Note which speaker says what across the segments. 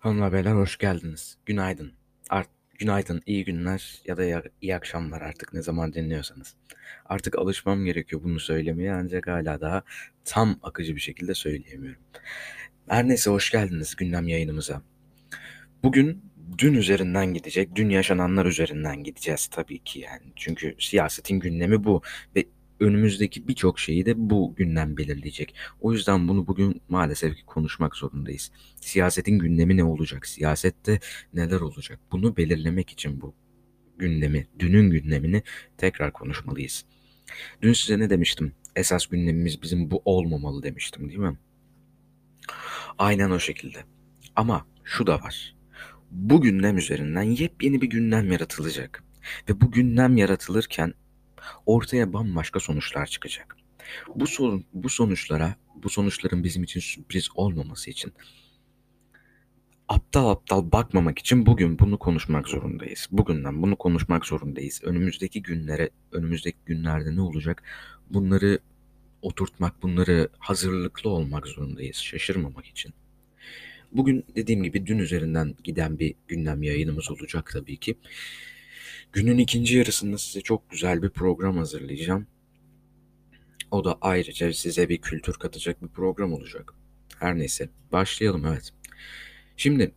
Speaker 1: Hanımlar beyler hoş geldiniz. Günaydın. Art günaydın, iyi günler ya da iyi akşamlar artık ne zaman dinliyorsanız. Artık alışmam gerekiyor bunu söylemeye ancak hala daha tam akıcı bir şekilde söyleyemiyorum. Her neyse hoş geldiniz gündem yayınımıza. Bugün dün üzerinden gidecek, dün yaşananlar üzerinden gideceğiz tabii ki yani. Çünkü siyasetin gündemi bu ve önümüzdeki birçok şeyi de bu gündem belirleyecek. O yüzden bunu bugün maalesef ki konuşmak zorundayız. Siyasetin gündemi ne olacak? Siyasette neler olacak? Bunu belirlemek için bu gündemi, dünün gündemini tekrar konuşmalıyız. Dün size ne demiştim? Esas gündemimiz bizim bu olmamalı demiştim değil mi? Aynen o şekilde. Ama şu da var. Bu gündem üzerinden yepyeni bir gündem yaratılacak. Ve bu gündem yaratılırken ortaya bambaşka sonuçlar çıkacak. Bu sorun, bu sonuçlara, bu sonuçların bizim için sürpriz olmaması için aptal aptal bakmamak için bugün bunu konuşmak zorundayız. Bugünden bunu konuşmak zorundayız. Önümüzdeki günlere, önümüzdeki günlerde ne olacak? Bunları oturtmak, bunları hazırlıklı olmak zorundayız. Şaşırmamak için. Bugün dediğim gibi dün üzerinden giden bir gündem yayınımız olacak tabii ki. Günün ikinci yarısında size çok güzel bir program hazırlayacağım. O da ayrıca size bir kültür katacak bir program olacak. Her neyse başlayalım evet. Şimdi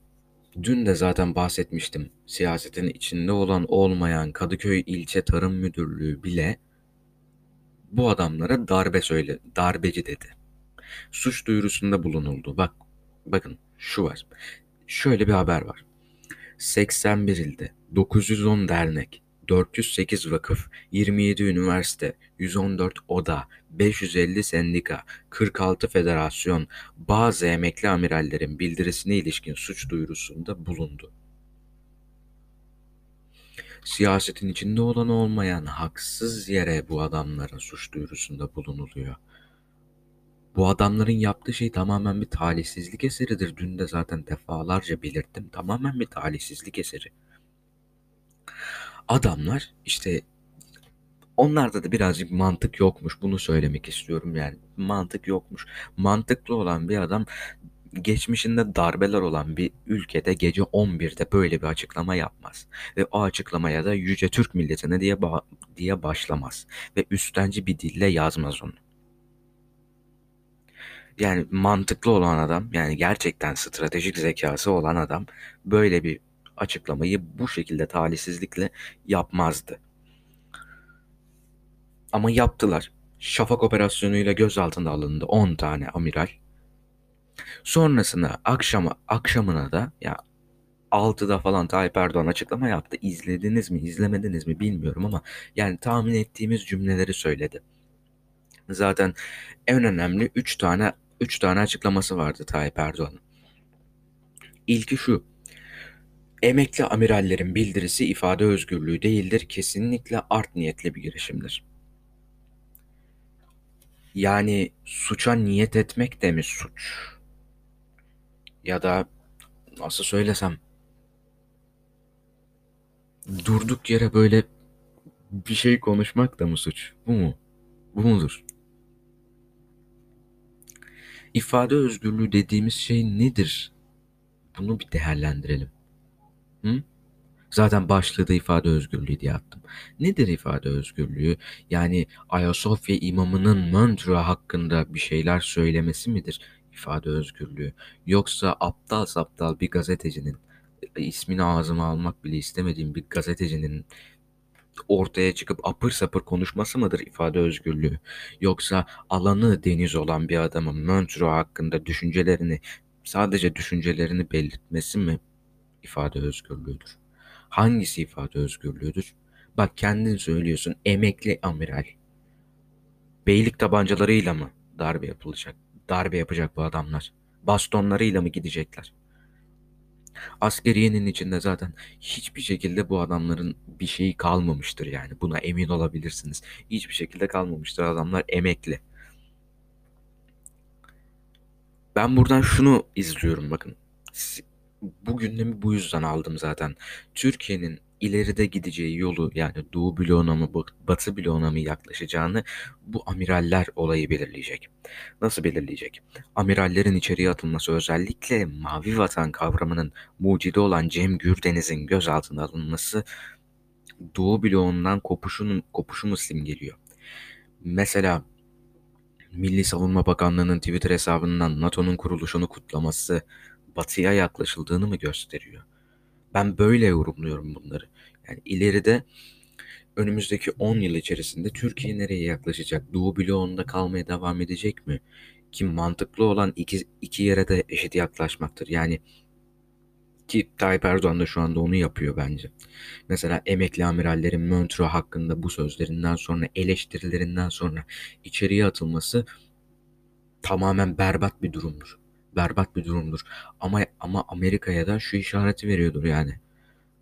Speaker 1: dün de zaten bahsetmiştim. Siyasetin içinde olan olmayan Kadıköy İlçe Tarım Müdürlüğü bile bu adamlara darbe söyle, darbeci dedi. Suç duyurusunda bulunuldu. Bak, bakın şu var. Şöyle bir haber var. 81 ilde 910 dernek, 408 vakıf, 27 üniversite, 114 oda, 550 sendika, 46 federasyon, bazı emekli amirallerin bildirisine ilişkin suç duyurusunda bulundu. Siyasetin içinde olan olmayan haksız yere bu adamlara suç duyurusunda bulunuluyor. Bu adamların yaptığı şey tamamen bir talihsizlik eseridir. Dün de zaten defalarca belirttim. Tamamen bir talihsizlik eseri. Adamlar işte onlarda da birazcık mantık yokmuş. Bunu söylemek istiyorum yani. Mantık yokmuş. Mantıklı olan bir adam geçmişinde darbeler olan bir ülkede gece 11'de böyle bir açıklama yapmaz. Ve o açıklamaya da Yüce Türk milletine diye, ba- diye başlamaz. Ve üstenci bir dille yazmaz onu yani mantıklı olan adam yani gerçekten stratejik zekası olan adam böyle bir açıklamayı bu şekilde talihsizlikle yapmazdı. Ama yaptılar. Şafak operasyonuyla gözaltına alındı 10 tane amiral. Sonrasında akşama akşamına da ya 6'da falan Tayyip Erdoğan açıklama yaptı. İzlediniz mi, izlemediniz mi bilmiyorum ama yani tahmin ettiğimiz cümleleri söyledi. Zaten en önemli 3 tane 3 tane açıklaması vardı Tayyip Erdoğan'ın. İlki şu. Emekli amirallerin bildirisi ifade özgürlüğü değildir, kesinlikle art niyetli bir girişimdir. Yani suça niyet etmek de mi suç? Ya da nasıl söylesem durduk yere böyle bir şey konuşmak da mı suç? Bu mu? Bu mudur? İfade özgürlüğü dediğimiz şey nedir? Bunu bir değerlendirelim. Hı? Zaten başlığı da ifade özgürlüğü diye attım. Nedir ifade özgürlüğü? Yani Ayasofya imamının mantra hakkında bir şeyler söylemesi midir ifade özgürlüğü? Yoksa aptal saptal bir gazetecinin ismini ağzıma almak bile istemediğim bir gazetecinin ortaya çıkıp apır sapır konuşması mıdır ifade özgürlüğü? Yoksa alanı deniz olan bir adamın mantra hakkında düşüncelerini sadece düşüncelerini belirtmesi mi ifade özgürlüğüdür? Hangisi ifade özgürlüğüdür? Bak kendin söylüyorsun emekli amiral. Beylik tabancalarıyla mı darbe yapılacak? Darbe yapacak bu adamlar. Bastonlarıyla mı gidecekler? Askeriyenin içinde zaten hiçbir şekilde bu adamların bir şeyi kalmamıştır yani. Buna emin olabilirsiniz. Hiçbir şekilde kalmamıştır adamlar emekli. Ben buradan şunu izliyorum bakın. Bu gündemi bu yüzden aldım zaten. Türkiye'nin ileride gideceği yolu yani Doğu bloğuna mı Batı bloğuna mı yaklaşacağını bu amiraller olayı belirleyecek. Nasıl belirleyecek? Amirallerin içeriye atılması özellikle Mavi Vatan kavramının mucidi olan Cem Gürdeniz'in gözaltına alınması Doğu bloğundan kopuşun, kopuşu muslim geliyor. Mesela Milli Savunma Bakanlığı'nın Twitter hesabından NATO'nun kuruluşunu kutlaması batıya yaklaşıldığını mı gösteriyor? Ben böyle yorumluyorum bunları. Yani ileride önümüzdeki 10 yıl içerisinde Türkiye nereye yaklaşacak? Doğu bloğunda kalmaya devam edecek mi? Ki mantıklı olan iki, iki yere de eşit yaklaşmaktır. Yani ki Tayyip Erdoğan da şu anda onu yapıyor bence. Mesela emekli amirallerin Montreux hakkında bu sözlerinden sonra eleştirilerinden sonra içeriye atılması tamamen berbat bir durumdur. Berbat bir durumdur. Ama ama Amerika'ya da şu işareti veriyordur yani.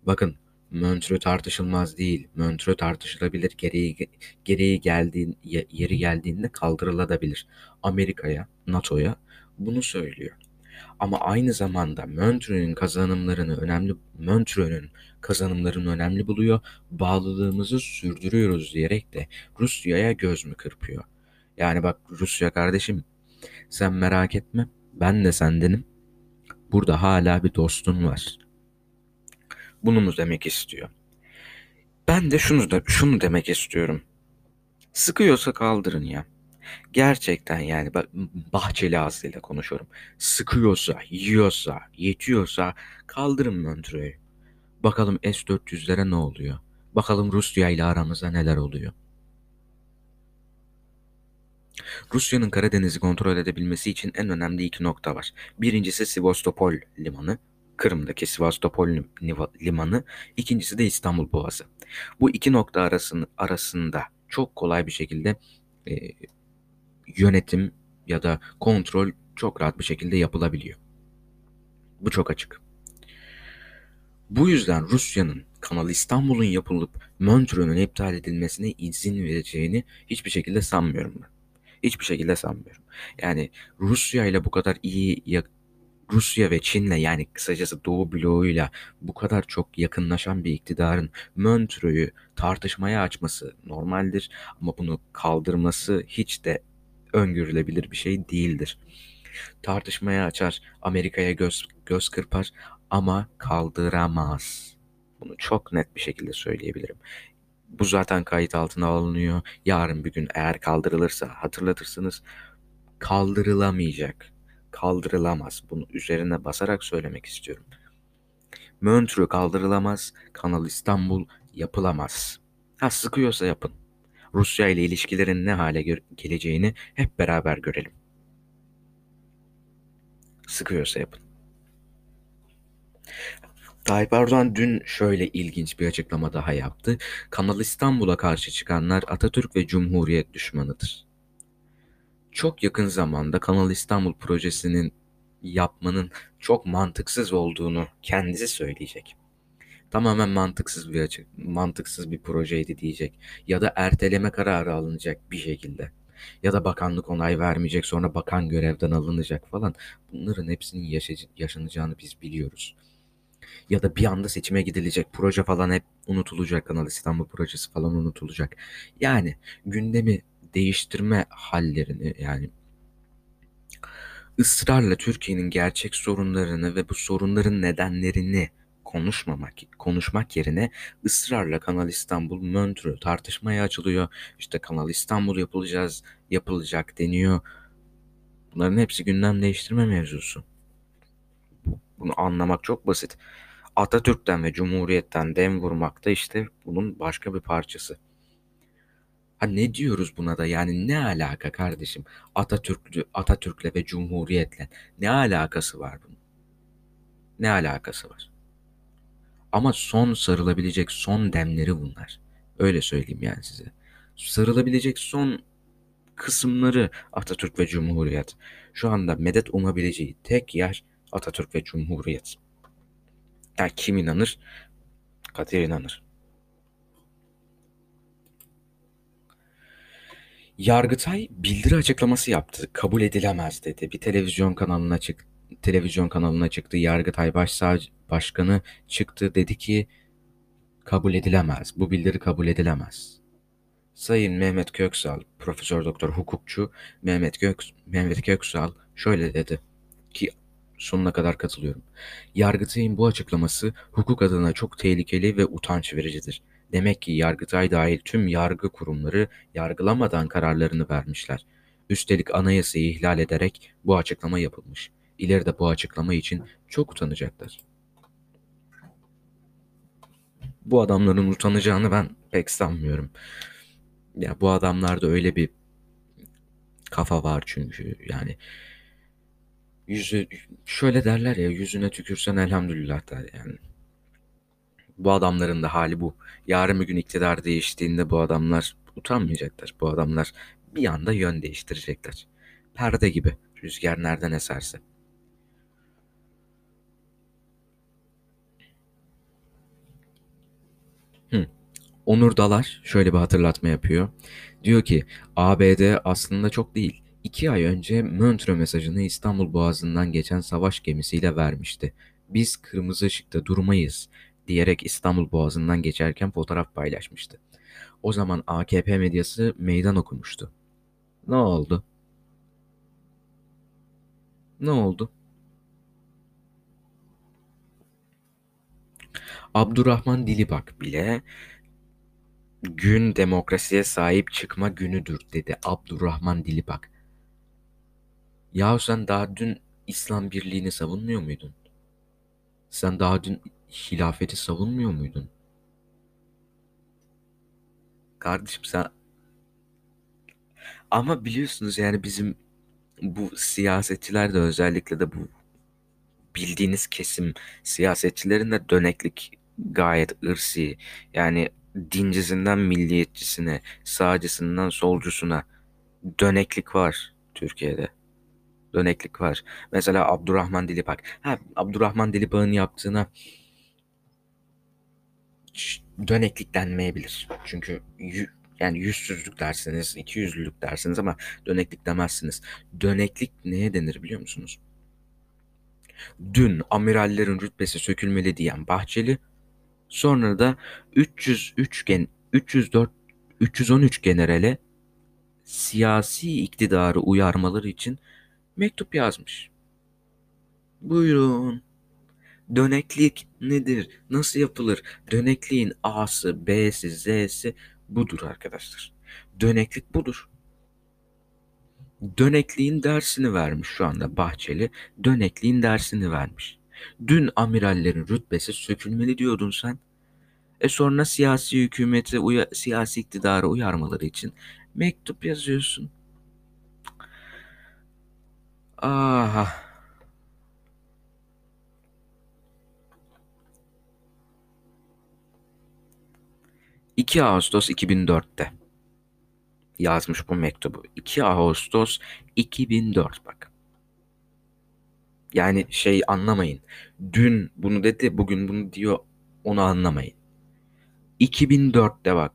Speaker 1: Bakın Montreux tartışılmaz değil. Montreux tartışılabilir. Gereği, gereği geldiğin, yeri geldiğinde kaldırılabilir. Amerika'ya, NATO'ya bunu söylüyor. Ama aynı zamanda Montreux'ün kazanımlarını önemli Montreux'ün kazanımlarını önemli buluyor. Bağlılığımızı sürdürüyoruz diyerek de Rusya'ya göz mü kırpıyor? Yani bak Rusya kardeşim sen merak etme ben de sendenim. Burada hala bir dostun var. Bunu mu demek istiyor? Ben de şunu da şunu demek istiyorum. Sıkıyorsa kaldırın ya. Gerçekten yani bahçeli ağzıyla konuşuyorum. Sıkıyorsa, yiyorsa, yetiyorsa kaldırın Montreux'u. Bakalım S-400'lere ne oluyor? Bakalım Rusya ile aramızda neler oluyor? Rusya'nın Karadeniz'i kontrol edebilmesi için en önemli iki nokta var. Birincisi Sivastopol limanı, Kırım'daki Sivastopol limanı, ikincisi de İstanbul Boğazı. Bu iki nokta arasında, arasında çok kolay bir şekilde e, yönetim ya da kontrol çok rahat bir şekilde yapılabiliyor. Bu çok açık. Bu yüzden Rusya'nın Kanal İstanbul'un yapılıp Montreux'un iptal edilmesine izin vereceğini hiçbir şekilde sanmıyorum ben. Hiçbir şekilde sanmıyorum. Yani Rusya ile bu kadar iyi Rusya ve Çin'le yani kısacası Doğu bloğuyla bu kadar çok yakınlaşan bir iktidarın Montreux'u tartışmaya açması normaldir ama bunu kaldırması hiç de öngörülebilir bir şey değildir. Tartışmaya açar, Amerika'ya göz, göz kırpar ama kaldıramaz. Bunu çok net bir şekilde söyleyebilirim. Bu zaten kayıt altına alınıyor. Yarın bir gün eğer kaldırılırsa hatırlatırsınız. Kaldırılamayacak. Kaldırılamaz. Bunu üzerine basarak söylemek istiyorum. Montreux kaldırılamaz. Kanal İstanbul yapılamaz. Ha sıkıyorsa yapın. Rusya ile ilişkilerin ne hale geleceğini hep beraber görelim. Sıkıyorsa yapın. Tayyip Erdoğan dün şöyle ilginç bir açıklama daha yaptı. Kanal İstanbul'a karşı çıkanlar Atatürk ve Cumhuriyet düşmanıdır. Çok yakın zamanda Kanal İstanbul projesinin yapmanın çok mantıksız olduğunu kendisi söyleyecek tamamen mantıksız bir açık, mantıksız bir projeydi diyecek. Ya da erteleme kararı alınacak bir şekilde. Ya da bakanlık onay vermeyecek sonra bakan görevden alınacak falan. Bunların hepsinin yaşanacağını biz biliyoruz. Ya da bir anda seçime gidilecek. Proje falan hep unutulacak. Kanal İstanbul projesi falan unutulacak. Yani gündemi değiştirme hallerini yani ısrarla Türkiye'nin gerçek sorunlarını ve bu sorunların nedenlerini konuşmamak konuşmak yerine ısrarla Kanal İstanbul Montreux tartışmaya açılıyor. İşte Kanal İstanbul yapılacağız, yapılacak deniyor. Bunların hepsi gündem değiştirme mevzusu. Bunu anlamak çok basit. Atatürk'ten ve Cumhuriyet'ten dem vurmak da işte bunun başka bir parçası. Ha ne diyoruz buna da yani ne alaka kardeşim? Atatürk'lü, Atatürk'le ve Cumhuriyet'le ne alakası var bunun? Ne alakası var? Ama son sarılabilecek son demleri bunlar. Öyle söyleyeyim yani size. Sarılabilecek son kısımları Atatürk ve Cumhuriyet. Şu anda medet umabileceği tek yer Atatürk ve Cumhuriyet. Yani kim inanır? Kadir inanır. Yargıtay bildiri açıklaması yaptı. Kabul edilemez dedi. Bir televizyon kanalına çık televizyon kanalına çıktı. Yargıtay Başsavcı Başkanı çıktı dedi ki kabul edilemez. Bu bildiri kabul edilemez. Sayın Mehmet Köksal, Profesör Doktor hukukçu Mehmet Gök Mehmet Köksal şöyle dedi ki sonuna kadar katılıyorum. Yargıtay'ın bu açıklaması hukuk adına çok tehlikeli ve utanç vericidir. Demek ki Yargıtay dahil tüm yargı kurumları yargılamadan kararlarını vermişler. Üstelik anayasayı ihlal ederek bu açıklama yapılmış. İleride bu açıklama için çok utanacaklar. Bu adamların utanacağını ben pek sanmıyorum. Ya bu adamlarda öyle bir kafa var çünkü yani yüzü şöyle derler ya yüzüne tükürsen elhamdülillah der yani. Bu adamların da hali bu. Yarın bir gün iktidar değiştiğinde bu adamlar utanmayacaklar. Bu adamlar bir anda yön değiştirecekler. Perde gibi rüzgar nereden eserse. Hı. Onur Dalar şöyle bir hatırlatma yapıyor. Diyor ki ABD aslında çok değil. İki ay önce Montreux mesajını İstanbul Boğazı'ndan geçen savaş gemisiyle vermişti. Biz kırmızı ışıkta durmayız diyerek İstanbul Boğazı'ndan geçerken fotoğraf paylaşmıştı. O zaman AKP medyası meydan okumuştu. Ne oldu? Ne oldu? Abdurrahman Dilibak bile gün demokrasiye sahip çıkma günüdür dedi Abdurrahman Dilibak. Yahu sen daha dün İslam birliğini savunmuyor muydun? Sen daha dün hilafeti savunmuyor muydun? Kardeşim sen ama biliyorsunuz yani bizim bu siyasetçiler de özellikle de bu bildiğiniz kesim siyasetçilerin de döneklik gayet ırsi. Yani dincisinden milliyetçisine, sağcısından solcusuna döneklik var Türkiye'de. Döneklik var. Mesela Abdurrahman Dilibak. Ha, Abdurrahman Dilibak'ın yaptığına döneklik denmeyebilir. Çünkü yani yüzsüzlük dersiniz, iki yüzlülük dersiniz ama döneklik demezsiniz. Döneklik neye denir biliyor musunuz? Dün amirallerin rütbesi sökülmeli diyen Bahçeli, sonra da 303 gen 304 313 generale siyasi iktidarı uyarmaları için mektup yazmış. Buyurun. Döneklik nedir? Nasıl yapılır? Dönekliğin A'sı, B'si, Z'si budur arkadaşlar. Döneklik budur. Dönekliğin dersini vermiş şu anda Bahçeli. Dönekliğin dersini vermiş. Dün amirallerin rütbesi sökülmeli diyordun sen. E sonra siyasi hükümeti, uya, siyasi iktidarı uyarmaları için mektup yazıyorsun. Aha. 2 Ağustos 2004'te yazmış bu mektubu. 2 Ağustos 2004 bak. Yani şey anlamayın. Dün bunu dedi, bugün bunu diyor. Onu anlamayın. 2004'te bak.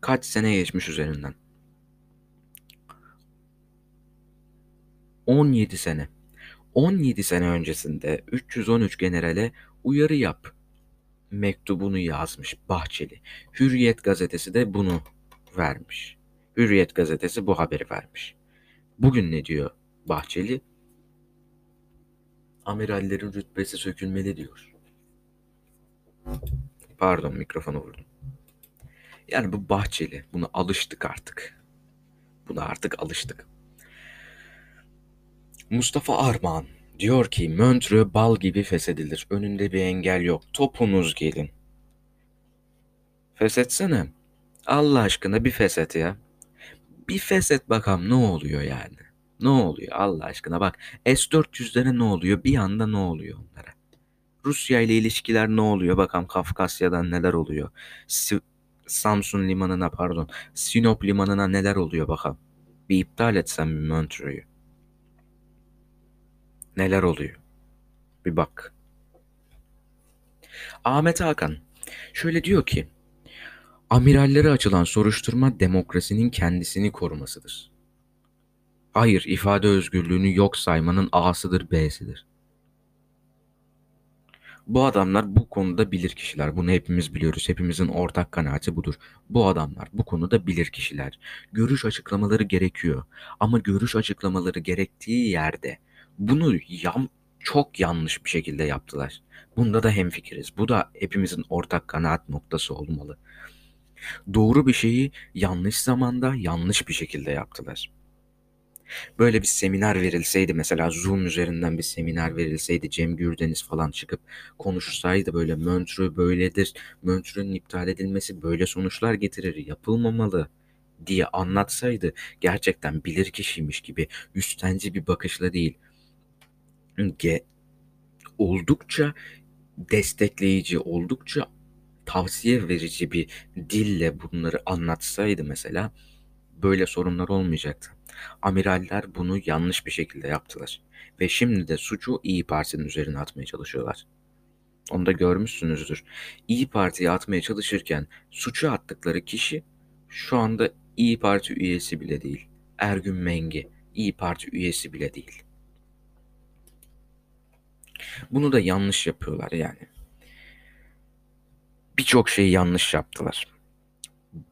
Speaker 1: Kaç sene geçmiş üzerinden. 17 sene. 17 sene öncesinde 313 generale uyarı yap mektubunu yazmış Bahçeli. Hürriyet gazetesi de bunu vermiş. Hürriyet gazetesi bu haberi vermiş. Bugün ne diyor Bahçeli? Amirallerin rütbesi sökülmeli diyor. Pardon mikrofonu vurdum. Yani bu Bahçeli. Buna alıştık artık. Buna artık alıştık. Mustafa Armağan Diyor ki Montreux bal gibi feshedilir. Önünde bir engel yok. Topunuz gelin. Feshetsene. Allah aşkına bir feshet ya. Bir feshet bakalım ne oluyor yani. Ne oluyor Allah aşkına bak. S-400'lere ne oluyor? Bir anda ne oluyor onlara? Rusya ile ilişkiler ne oluyor? Bakalım Kafkasya'dan neler oluyor? Si Samsun limanına pardon. Sinop limanına neler oluyor bakalım. Bir iptal etsem bir Montreux'u. Neler oluyor? Bir bak. Ahmet Hakan şöyle diyor ki Amirallere açılan soruşturma demokrasinin kendisini korumasıdır. Hayır, ifade özgürlüğünü yok saymanın A'sıdır, B'sidir. Bu adamlar bu konuda bilir kişiler. Bunu hepimiz biliyoruz. Hepimizin ortak kanaati budur. Bu adamlar bu konuda bilir kişiler. Görüş açıklamaları gerekiyor. Ama görüş açıklamaları gerektiği yerde bunu yan, çok yanlış bir şekilde yaptılar. Bunda da hemfikiriz. Bu da hepimizin ortak kanaat noktası olmalı. Doğru bir şeyi yanlış zamanda yanlış bir şekilde yaptılar. Böyle bir seminer verilseydi mesela Zoom üzerinden bir seminer verilseydi Cem Gürdeniz falan çıkıp konuşsaydı böyle Montreux böyledir, Montreux'un iptal edilmesi böyle sonuçlar getirir, yapılmamalı diye anlatsaydı gerçekten bilir kişiymiş gibi üstenci bir bakışla değil oldukça destekleyici, oldukça tavsiye verici bir dille bunları anlatsaydı mesela böyle sorunlar olmayacaktı. Amiraller bunu yanlış bir şekilde yaptılar. Ve şimdi de suçu İyi Parti'nin üzerine atmaya çalışıyorlar. Onu da görmüşsünüzdür. İyi Parti'ye atmaya çalışırken suçu attıkları kişi şu anda İyi Parti üyesi bile değil. Ergün Mengi İyi Parti üyesi bile değil. Bunu da yanlış yapıyorlar yani. Birçok şeyi yanlış yaptılar.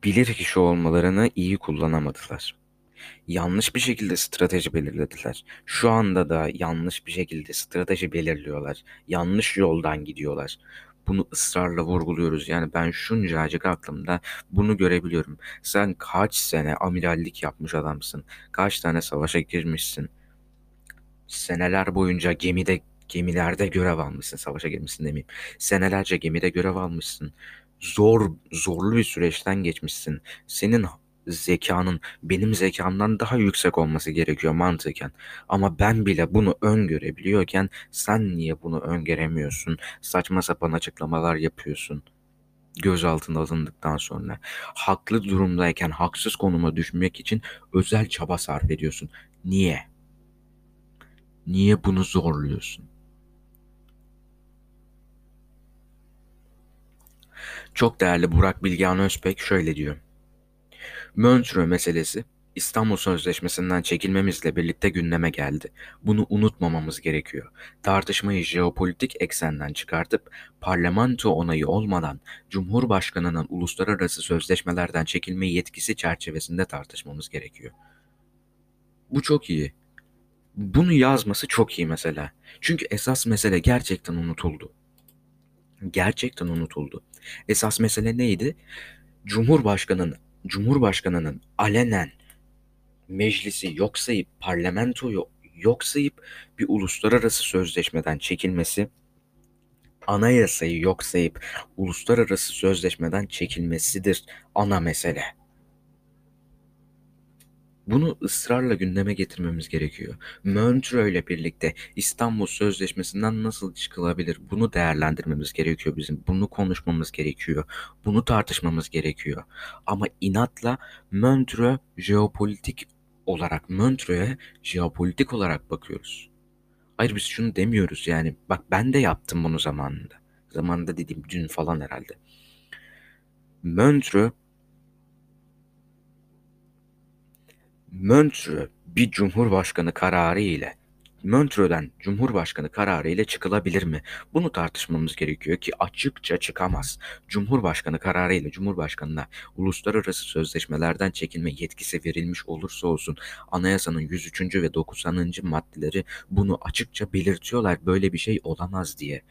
Speaker 1: Bilir kişi olmalarını iyi kullanamadılar. Yanlış bir şekilde strateji belirlediler. Şu anda da yanlış bir şekilde strateji belirliyorlar. Yanlış yoldan gidiyorlar. Bunu ısrarla vurguluyoruz. Yani ben şuncacık aklımda bunu görebiliyorum. Sen kaç sene amirallik yapmış adamsın. Kaç tane savaşa girmişsin. Seneler boyunca gemide gemilerde görev almışsın. Savaşa girmişsin demeyeyim. Senelerce gemide görev almışsın. Zor, zorlu bir süreçten geçmişsin. Senin zekanın benim zekamdan daha yüksek olması gerekiyor mantıken. Ama ben bile bunu öngörebiliyorken sen niye bunu öngöremiyorsun? Saçma sapan açıklamalar yapıyorsun. Gözaltına alındıktan sonra haklı durumdayken haksız konuma düşmek için özel çaba sarf ediyorsun. Niye? Niye bunu zorluyorsun? Çok değerli Burak Bilgehan Özbek şöyle diyor. Montreux meselesi İstanbul Sözleşmesi'nden çekilmemizle birlikte gündeme geldi. Bunu unutmamamız gerekiyor. Tartışmayı jeopolitik eksenden çıkartıp parlamento onayı olmadan Cumhurbaşkanı'nın uluslararası sözleşmelerden çekilme yetkisi çerçevesinde tartışmamız gerekiyor. Bu çok iyi. Bunu yazması çok iyi mesela. Çünkü esas mesele gerçekten unutuldu. Gerçekten unutuldu. Esas mesele neydi? Cumhurbaşkanının Cumhurbaşkanının alenen meclisi yok sayıp parlamentoyu yok sayıp bir uluslararası sözleşmeden çekilmesi anayasayı yok sayıp uluslararası sözleşmeden çekilmesidir ana mesele. Bunu ısrarla gündeme getirmemiz gerekiyor. Montreux ile birlikte İstanbul Sözleşmesi'nden nasıl çıkılabilir? Bunu değerlendirmemiz gerekiyor bizim. Bunu konuşmamız gerekiyor. Bunu tartışmamız gerekiyor. Ama inatla Montreux jeopolitik olarak Montreux'e jeopolitik olarak bakıyoruz. Hayır biz şunu demiyoruz yani. Bak ben de yaptım bunu zamanında. Zamanında dediğim dün falan herhalde. Montreux Montreux bir cumhurbaşkanı kararı ile Montreux'den Cumhurbaşkanı kararı ile çıkılabilir mi? Bunu tartışmamız gerekiyor ki açıkça çıkamaz. Cumhurbaşkanı kararı ile Cumhurbaşkanına uluslararası sözleşmelerden çekilme yetkisi verilmiş olursa olsun anayasanın 103. ve 90. maddeleri bunu açıkça belirtiyorlar böyle bir şey olamaz diye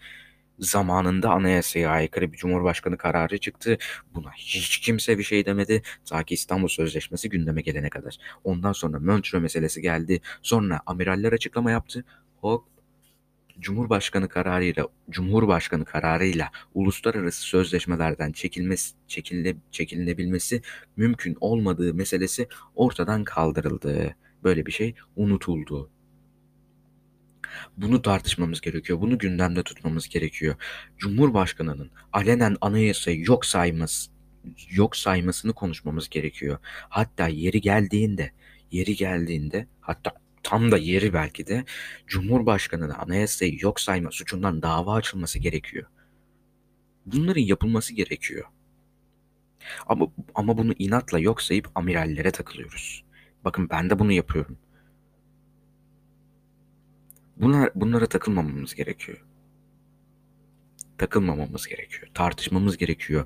Speaker 1: zamanında anayasaya aykırı bir cumhurbaşkanı kararı çıktı. Buna hiç kimse bir şey demedi. Ta ki İstanbul Sözleşmesi gündeme gelene kadar. Ondan sonra Montreux meselesi geldi. Sonra amiraller açıklama yaptı. Hop Cumhurbaşkanı kararıyla Cumhurbaşkanı kararıyla uluslararası sözleşmelerden çekilmesi çekile, çekilinebilmesi mümkün olmadığı meselesi ortadan kaldırıldı. Böyle bir şey unutuldu. Bunu tartışmamız gerekiyor. Bunu gündemde tutmamız gerekiyor. Cumhurbaşkanının alenen anayasayı yok sayması yok saymasını konuşmamız gerekiyor. Hatta yeri geldiğinde, yeri geldiğinde hatta tam da yeri belki de Cumhurbaşkanı'nın anayasayı yok sayma suçundan dava açılması gerekiyor. Bunların yapılması gerekiyor. Ama ama bunu inatla yok sayıp amirallere takılıyoruz. Bakın ben de bunu yapıyorum. Bunlar, bunlara takılmamamız gerekiyor. takılmamamız gerekiyor. Tartışmamız gerekiyor.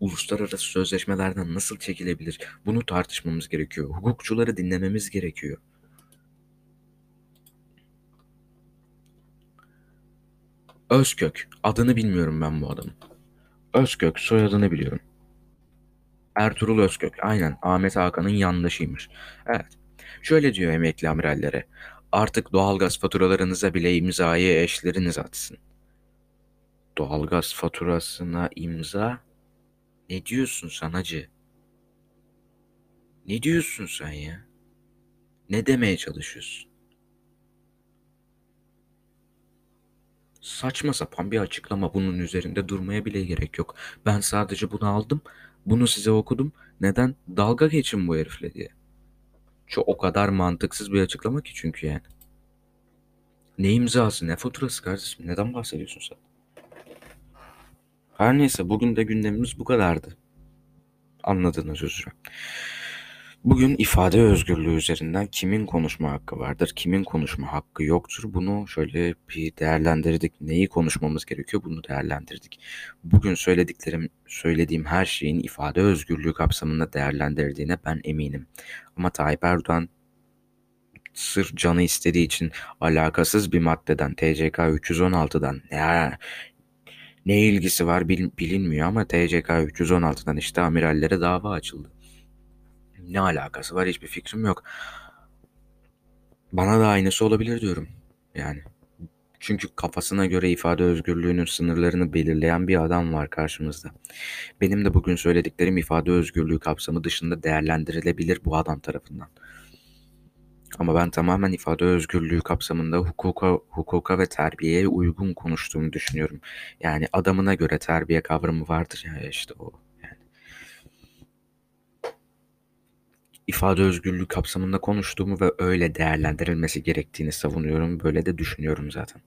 Speaker 1: Uluslararası sözleşmelerden nasıl çekilebilir? Bunu tartışmamız gerekiyor. Hukukçuları dinlememiz gerekiyor. Özkök. Adını bilmiyorum ben bu adamın. Özkök. Soyadını biliyorum. Ertuğrul Özkök. Aynen. Ahmet Hakan'ın yandaşıymış. Evet. Şöyle diyor emekli amirallere. Artık doğalgaz faturalarınıza bile imzayı eşleriniz atsın. Doğalgaz faturasına imza? Ne diyorsun sen? Ne diyorsun sen ya? Ne demeye çalışıyorsun? Saçma sapan bir açıklama. Bunun üzerinde durmaya bile gerek yok. Ben sadece bunu aldım. Bunu size okudum. Neden? Dalga geçin bu herifle diye. Çok o kadar mantıksız bir açıklama ki çünkü yani. Ne imzası ne faturası kardeşim? Neden bahsediyorsun sen? Her neyse bugün de gündemimiz bu kadardı. Anladığınız üzere. Bugün ifade özgürlüğü üzerinden kimin konuşma hakkı vardır, kimin konuşma hakkı yoktur bunu şöyle bir değerlendirdik. Neyi konuşmamız gerekiyor bunu değerlendirdik. Bugün söylediklerim, söylediğim her şeyin ifade özgürlüğü kapsamında değerlendirdiğine ben eminim. Ama Tayyip Erdoğan sırf canı istediği için alakasız bir maddeden TCK 316'dan ne ne ilgisi var bil, bilinmiyor ama TCK 316'dan işte amirallere dava açıldı. Ne alakası var hiçbir fikrim yok. Bana da aynısı olabilir diyorum. Yani çünkü kafasına göre ifade özgürlüğünün sınırlarını belirleyen bir adam var karşımızda. Benim de bugün söylediklerim ifade özgürlüğü kapsamı dışında değerlendirilebilir bu adam tarafından. Ama ben tamamen ifade özgürlüğü kapsamında hukuka, hukuka ve terbiyeye uygun konuştuğumu düşünüyorum. Yani adamına göre terbiye kavramı vardır ya işte o. İfade özgürlüğü kapsamında konuştuğumu ve öyle değerlendirilmesi gerektiğini savunuyorum. Böyle de düşünüyorum zaten.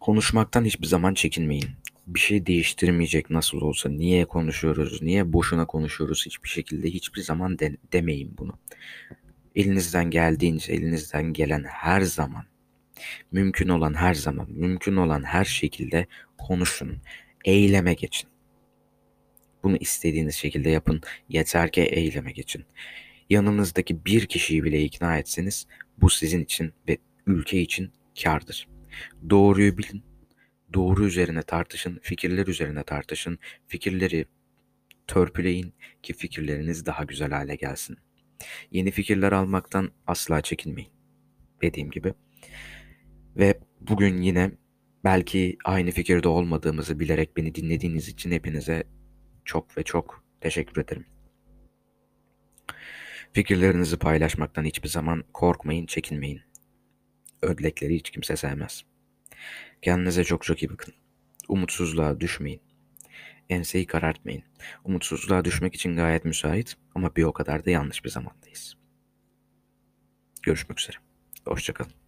Speaker 1: Konuşmaktan hiçbir zaman çekinmeyin. Bir şey değiştirmeyecek nasıl olsa. Niye konuşuyoruz? Niye boşuna konuşuyoruz? Hiçbir şekilde hiçbir zaman de, demeyin bunu. Elinizden geldiğince, elinizden gelen her zaman, mümkün olan her zaman, mümkün olan her şekilde konuşun. Eyleme geçin. Bunu istediğiniz şekilde yapın. Yeter ki eyleme geçin. Yanınızdaki bir kişiyi bile ikna etseniz bu sizin için ve ülke için kardır. Doğruyu bilin. Doğru üzerine tartışın, fikirler üzerine tartışın. Fikirleri törpüleyin ki fikirleriniz daha güzel hale gelsin. Yeni fikirler almaktan asla çekinmeyin. Dediğim gibi. Ve bugün yine belki aynı fikirde olmadığımızı bilerek beni dinlediğiniz için hepinize çok ve çok teşekkür ederim. Fikirlerinizi paylaşmaktan hiçbir zaman korkmayın, çekinmeyin. Ödlekleri hiç kimse sevmez. Kendinize çok çok iyi bakın. Umutsuzluğa düşmeyin. Enseyi karartmayın. Umutsuzluğa düşmek için gayet müsait ama bir o kadar da yanlış bir zamandayız. Görüşmek üzere. Hoşçakalın.